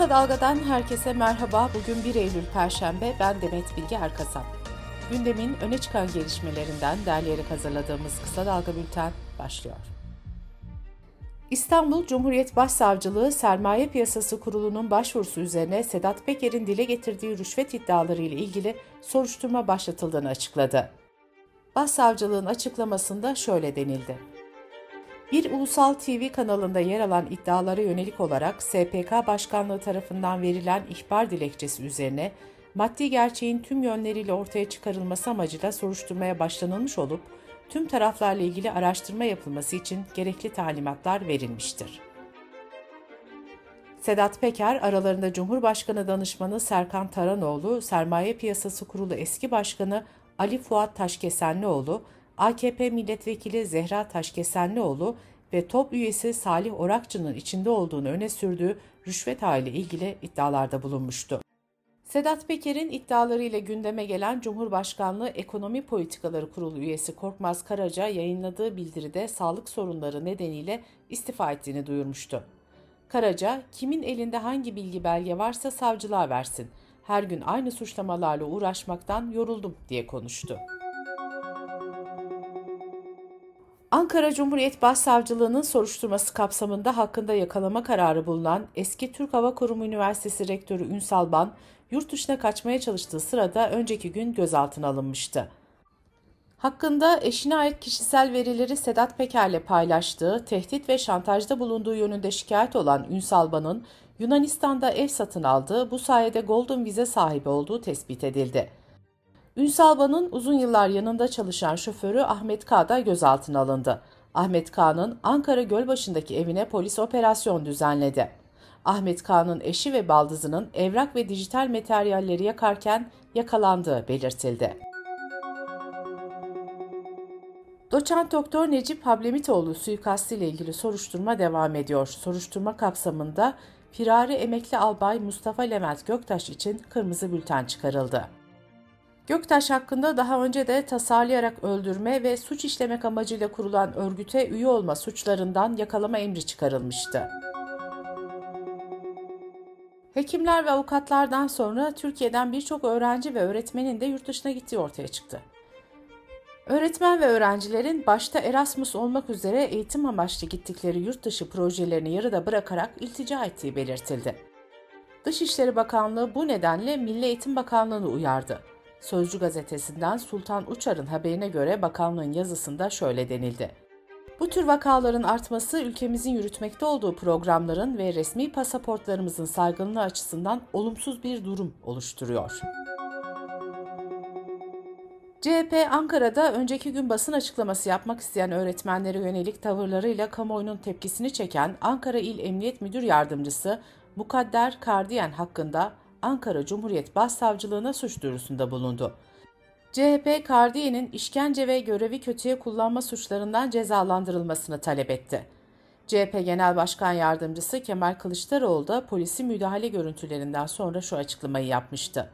Kısa Dalga'dan herkese merhaba. Bugün 1 Eylül Perşembe. Ben Demet Bilge Erkasap. Gündemin öne çıkan gelişmelerinden derleyerek hazırladığımız Kısa Dalga Bülten başlıyor. İstanbul Cumhuriyet Başsavcılığı Sermaye Piyasası Kurulu'nun başvurusu üzerine Sedat Peker'in dile getirdiği rüşvet iddiaları ile ilgili soruşturma başlatıldığını açıkladı. Başsavcılığın açıklamasında şöyle denildi. Bir ulusal TV kanalında yer alan iddialara yönelik olarak SPK Başkanlığı tarafından verilen ihbar dilekçesi üzerine maddi gerçeğin tüm yönleriyle ortaya çıkarılması amacıyla soruşturmaya başlanılmış olup tüm taraflarla ilgili araştırma yapılması için gerekli talimatlar verilmiştir. Sedat Peker, aralarında Cumhurbaşkanı Danışmanı Serkan Taranoğlu, Sermaye Piyasası Kurulu eski başkanı Ali Fuat Taşkesenlioğlu, AKP milletvekili Zehra Taşkesenlioğlu ve top üyesi Salih Orakçı'nın içinde olduğunu öne sürdüğü rüşvet ile ilgili iddialarda bulunmuştu. Sedat Peker'in iddialarıyla gündeme gelen Cumhurbaşkanlığı Ekonomi Politikaları Kurulu üyesi Korkmaz Karaca yayınladığı bildiride sağlık sorunları nedeniyle istifa ettiğini duyurmuştu. Karaca, kimin elinde hangi bilgi belge varsa savcılığa versin. Her gün aynı suçlamalarla uğraşmaktan yoruldum diye konuştu. Ankara Cumhuriyet Başsavcılığı'nın soruşturması kapsamında hakkında yakalama kararı bulunan eski Türk Hava Kurumu Üniversitesi Rektörü Ünsal Ban, yurt dışına kaçmaya çalıştığı sırada önceki gün gözaltına alınmıştı. Hakkında eşine ait kişisel verileri Sedat Peker'le paylaştığı, tehdit ve şantajda bulunduğu yönünde şikayet olan Ünsal Ban'ın Yunanistan'da ev satın aldığı, bu sayede Golden Vize sahibi olduğu tespit edildi. Ünsalban'ın uzun yıllar yanında çalışan şoförü Ahmet K. da gözaltına alındı. Ahmet K'nın Ankara Gölbaşı'ndaki evine polis operasyon düzenledi. Ahmet K'nın eşi ve baldızının evrak ve dijital materyalleri yakarken yakalandığı belirtildi. Doçent Doktor Necip Hablemitoğlu suikastı ile ilgili soruşturma devam ediyor. Soruşturma kapsamında firari emekli albay Mustafa Levent Göktaş için kırmızı bülten çıkarıldı. Göktaş hakkında daha önce de tasarlayarak öldürme ve suç işlemek amacıyla kurulan örgüte üye olma suçlarından yakalama emri çıkarılmıştı. Hekimler ve avukatlardan sonra Türkiye'den birçok öğrenci ve öğretmenin de yurt dışına gittiği ortaya çıktı. Öğretmen ve öğrencilerin başta Erasmus olmak üzere eğitim amaçlı gittikleri yurt dışı projelerini yarıda bırakarak iltica ettiği belirtildi. Dışişleri Bakanlığı bu nedenle Milli Eğitim Bakanlığı'nı uyardı. Sözcü gazetesinden Sultan Uçar'ın haberine göre bakanlığın yazısında şöyle denildi. Bu tür vakaların artması ülkemizin yürütmekte olduğu programların ve resmi pasaportlarımızın saygınlığı açısından olumsuz bir durum oluşturuyor. CHP Ankara'da önceki gün basın açıklaması yapmak isteyen öğretmenlere yönelik tavırlarıyla kamuoyunun tepkisini çeken Ankara İl Emniyet Müdür Yardımcısı Mukadder Kardiyen hakkında Ankara Cumhuriyet Başsavcılığına suç duyurusunda bulundu. CHP, Kardiye'nin işkence ve görevi kötüye kullanma suçlarından cezalandırılmasını talep etti. CHP Genel Başkan Yardımcısı Kemal Kılıçdaroğlu da polisi müdahale görüntülerinden sonra şu açıklamayı yapmıştı.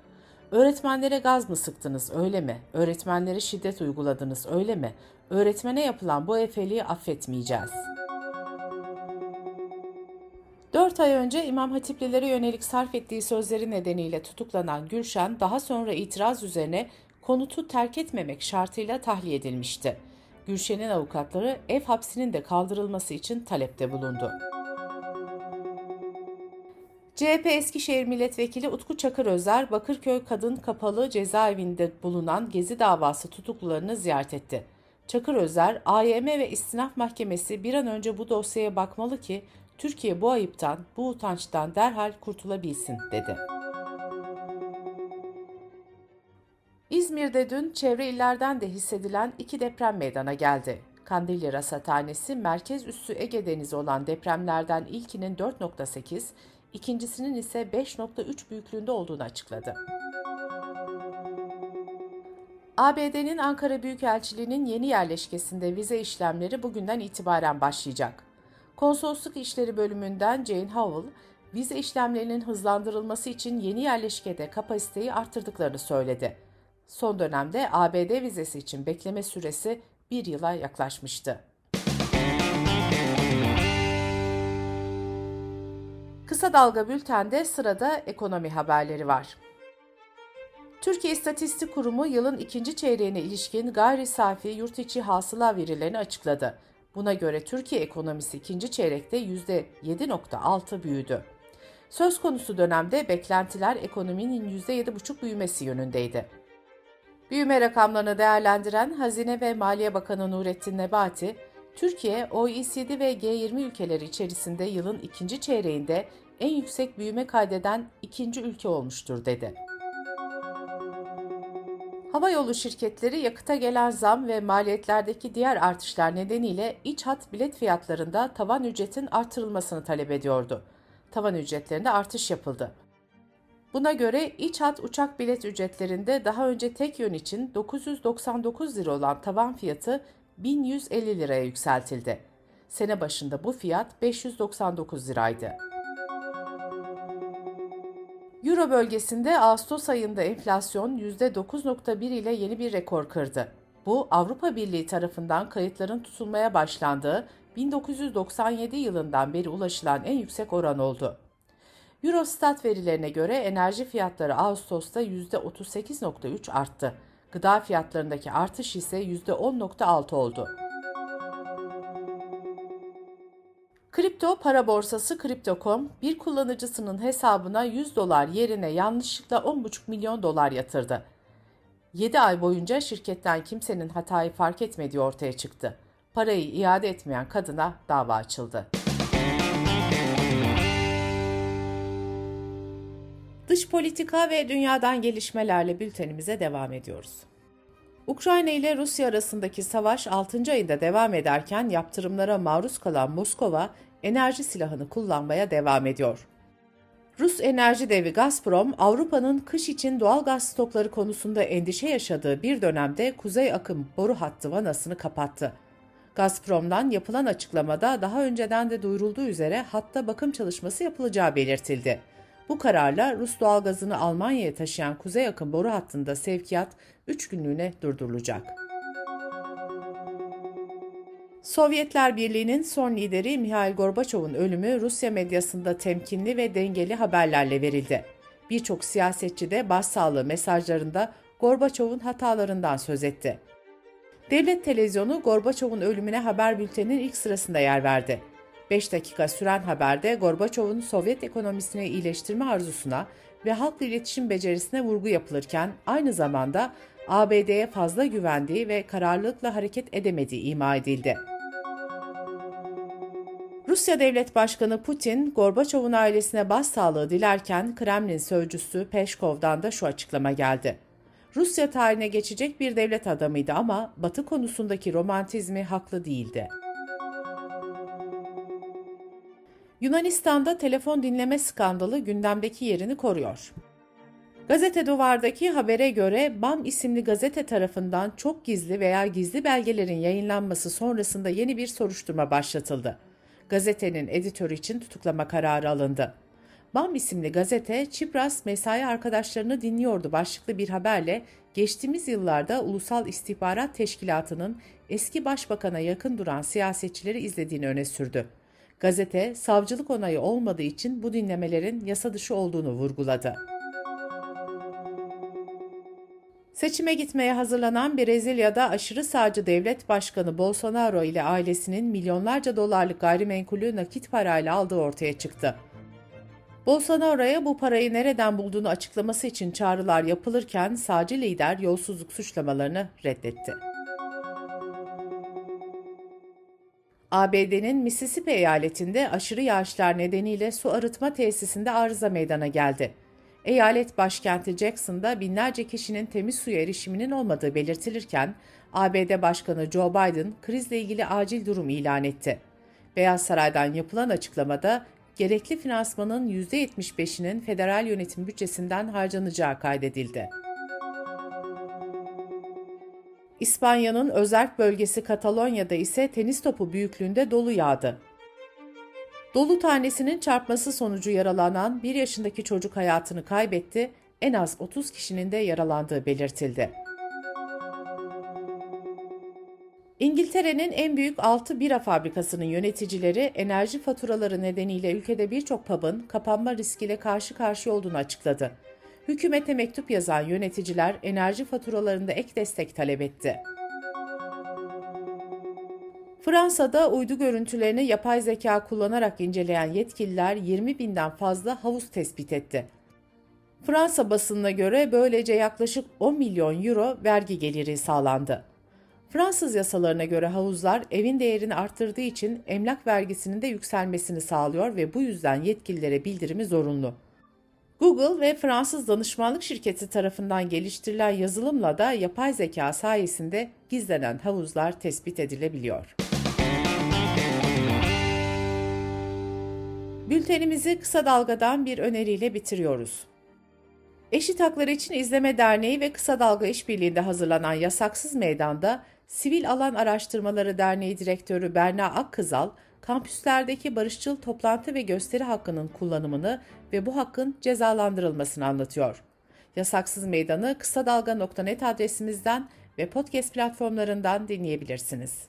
Öğretmenlere gaz mı sıktınız öyle mi? Öğretmenlere şiddet uyguladınız öyle mi? Öğretmene yapılan bu efeliği affetmeyeceğiz.'' 4 ay önce İmam Hatiplilere yönelik sarf ettiği sözleri nedeniyle tutuklanan Gülşen daha sonra itiraz üzerine konutu terk etmemek şartıyla tahliye edilmişti. Gülşen'in avukatları ev hapsinin de kaldırılması için talepte bulundu. CHP Eskişehir Milletvekili Utku Çakır Özer, Bakırköy Kadın Kapalı Cezaevinde bulunan Gezi davası tutuklularını ziyaret etti. Çakır Özer, AYM ve İstinaf Mahkemesi bir an önce bu dosyaya bakmalı ki Türkiye bu ayıptan, bu utançtan derhal kurtulabilsin dedi. İzmir'de dün çevre illerden de hissedilen iki deprem meydana geldi. Kandilli Rasathanesi merkez üssü Ege Denizi olan depremlerden ilkinin 4.8, ikincisinin ise 5.3 büyüklüğünde olduğunu açıkladı. ABD'nin Ankara Büyükelçiliği'nin yeni yerleşkesinde vize işlemleri bugünden itibaren başlayacak. Konsolosluk İşleri bölümünden Jane Howell, vize işlemlerinin hızlandırılması için yeni yerleşkede kapasiteyi arttırdıklarını söyledi. Son dönemde ABD vizesi için bekleme süresi bir yıla yaklaşmıştı. Kısa Dalga Bülten'de sırada ekonomi haberleri var. Türkiye İstatistik Kurumu yılın ikinci çeyreğine ilişkin gayri safi yurt içi hasıla verilerini açıkladı. Buna göre Türkiye ekonomisi ikinci çeyrekte %7.6 büyüdü. Söz konusu dönemde beklentiler ekonominin %7,5 büyümesi yönündeydi. Büyüme rakamlarını değerlendiren Hazine ve Maliye Bakanı Nurettin Nebati, Türkiye, OECD ve G20 ülkeleri içerisinde yılın ikinci çeyreğinde en yüksek büyüme kaydeden ikinci ülke olmuştur dedi. Hava yolu şirketleri yakıta gelen zam ve maliyetlerdeki diğer artışlar nedeniyle iç hat bilet fiyatlarında tavan ücretin artırılmasını talep ediyordu. Tavan ücretlerinde artış yapıldı. Buna göre iç hat uçak bilet ücretlerinde daha önce tek yön için 999 lira olan tavan fiyatı 1150 liraya yükseltildi. Sene başında bu fiyat 599 liraydı. Euro bölgesinde Ağustos ayında enflasyon %9.1 ile yeni bir rekor kırdı. Bu Avrupa Birliği tarafından kayıtların tutulmaya başlandığı 1997 yılından beri ulaşılan en yüksek oran oldu. Eurostat verilerine göre enerji fiyatları Ağustos'ta %38.3 arttı. Gıda fiyatlarındaki artış ise %10.6 oldu. Kripto para borsası Crypto.com bir kullanıcısının hesabına 100 dolar yerine yanlışlıkla 10,5 milyon dolar yatırdı. 7 ay boyunca şirketten kimsenin hatayı fark etmediği ortaya çıktı. Parayı iade etmeyen kadına dava açıldı. Dış politika ve dünyadan gelişmelerle bültenimize devam ediyoruz. Ukrayna ile Rusya arasındaki savaş 6. ayında devam ederken yaptırımlara maruz kalan Moskova enerji silahını kullanmaya devam ediyor. Rus enerji devi Gazprom, Avrupa'nın kış için doğal gaz stokları konusunda endişe yaşadığı bir dönemde Kuzey Akım boru hattı vanasını kapattı. Gazprom'dan yapılan açıklamada daha önceden de duyurulduğu üzere hatta bakım çalışması yapılacağı belirtildi. Bu kararla Rus doğalgazını Almanya'ya taşıyan Kuzey Akım boru hattında sevkiyat 3 günlüğüne durdurulacak. Sovyetler Birliği'nin son lideri Mihail Gorbaçov'un ölümü Rusya medyasında temkinli ve dengeli haberlerle verildi. Birçok siyasetçi de başsağlığı mesajlarında Gorbaçov'un hatalarından söz etti. Devlet televizyonu Gorbaçov'un ölümüne haber bülteninin ilk sırasında yer verdi. 5 dakika süren haberde Gorbaçov'un Sovyet ekonomisini iyileştirme arzusuna ve halkla iletişim becerisine vurgu yapılırken aynı zamanda ABD'ye fazla güvendiği ve kararlılıkla hareket edemediği ima edildi. Rusya Devlet Başkanı Putin, Gorbaçov'un ailesine başsağlığı dilerken Kremlin sözcüsü Peşkov'dan da şu açıklama geldi. Rusya tarihine geçecek bir devlet adamıydı ama Batı konusundaki romantizmi haklı değildi. Yunanistan'da telefon dinleme skandalı gündemdeki yerini koruyor. Gazete Duvar'daki habere göre BAM isimli gazete tarafından çok gizli veya gizli belgelerin yayınlanması sonrasında yeni bir soruşturma başlatıldı. Gazetenin editörü için tutuklama kararı alındı. BAM isimli gazete Çipras mesai arkadaşlarını dinliyordu başlıklı bir haberle geçtiğimiz yıllarda Ulusal İstihbarat Teşkilatı'nın eski başbakana yakın duran siyasetçileri izlediğini öne sürdü. Gazete, savcılık onayı olmadığı için bu dinlemelerin yasa dışı olduğunu vurguladı. Seçime gitmeye hazırlanan Brezilya'da aşırı sağcı devlet başkanı Bolsonaro ile ailesinin milyonlarca dolarlık gayrimenkulü nakit parayla aldığı ortaya çıktı. Bolsonaro'ya bu parayı nereden bulduğunu açıklaması için çağrılar yapılırken sağcı lider yolsuzluk suçlamalarını reddetti. ABD'nin Mississippi eyaletinde aşırı yağışlar nedeniyle su arıtma tesisinde arıza meydana geldi. Eyalet başkenti Jackson'da binlerce kişinin temiz suya erişiminin olmadığı belirtilirken, ABD Başkanı Joe Biden krizle ilgili acil durum ilan etti. Beyaz Saray'dan yapılan açıklamada gerekli finansmanın %75'inin federal yönetim bütçesinden harcanacağı kaydedildi. İspanya'nın özerk bölgesi Katalonya'da ise tenis topu büyüklüğünde dolu yağdı. Dolu tanesinin çarpması sonucu yaralanan 1 yaşındaki çocuk hayatını kaybetti, en az 30 kişinin de yaralandığı belirtildi. İngiltere'nin en büyük 6 bira fabrikasının yöneticileri enerji faturaları nedeniyle ülkede birçok pub'ın kapanma riskiyle karşı karşıya olduğunu açıkladı. Hükümete mektup yazan yöneticiler enerji faturalarında ek destek talep etti. Fransa'da uydu görüntülerini yapay zeka kullanarak inceleyen yetkililer 20 binden fazla havuz tespit etti. Fransa basınına göre böylece yaklaşık 10 milyon euro vergi geliri sağlandı. Fransız yasalarına göre havuzlar evin değerini arttırdığı için emlak vergisinin de yükselmesini sağlıyor ve bu yüzden yetkililere bildirimi zorunlu. Google ve Fransız danışmanlık şirketi tarafından geliştirilen yazılımla da yapay zeka sayesinde gizlenen havuzlar tespit edilebiliyor. Bültenimizi kısa dalgadan bir öneriyle bitiriyoruz. Eşit Haklar İçin İzleme Derneği ve Kısa Dalga İşbirliği'nde hazırlanan Yasaksız Meydan'da Sivil Alan Araştırmaları Derneği Direktörü Berna Akkızal, kampüslerdeki barışçıl toplantı ve gösteri hakkının kullanımını ve bu hakkın cezalandırılmasını anlatıyor. Yasaksız Meydan'ı kısa dalga.net adresimizden ve podcast platformlarından dinleyebilirsiniz.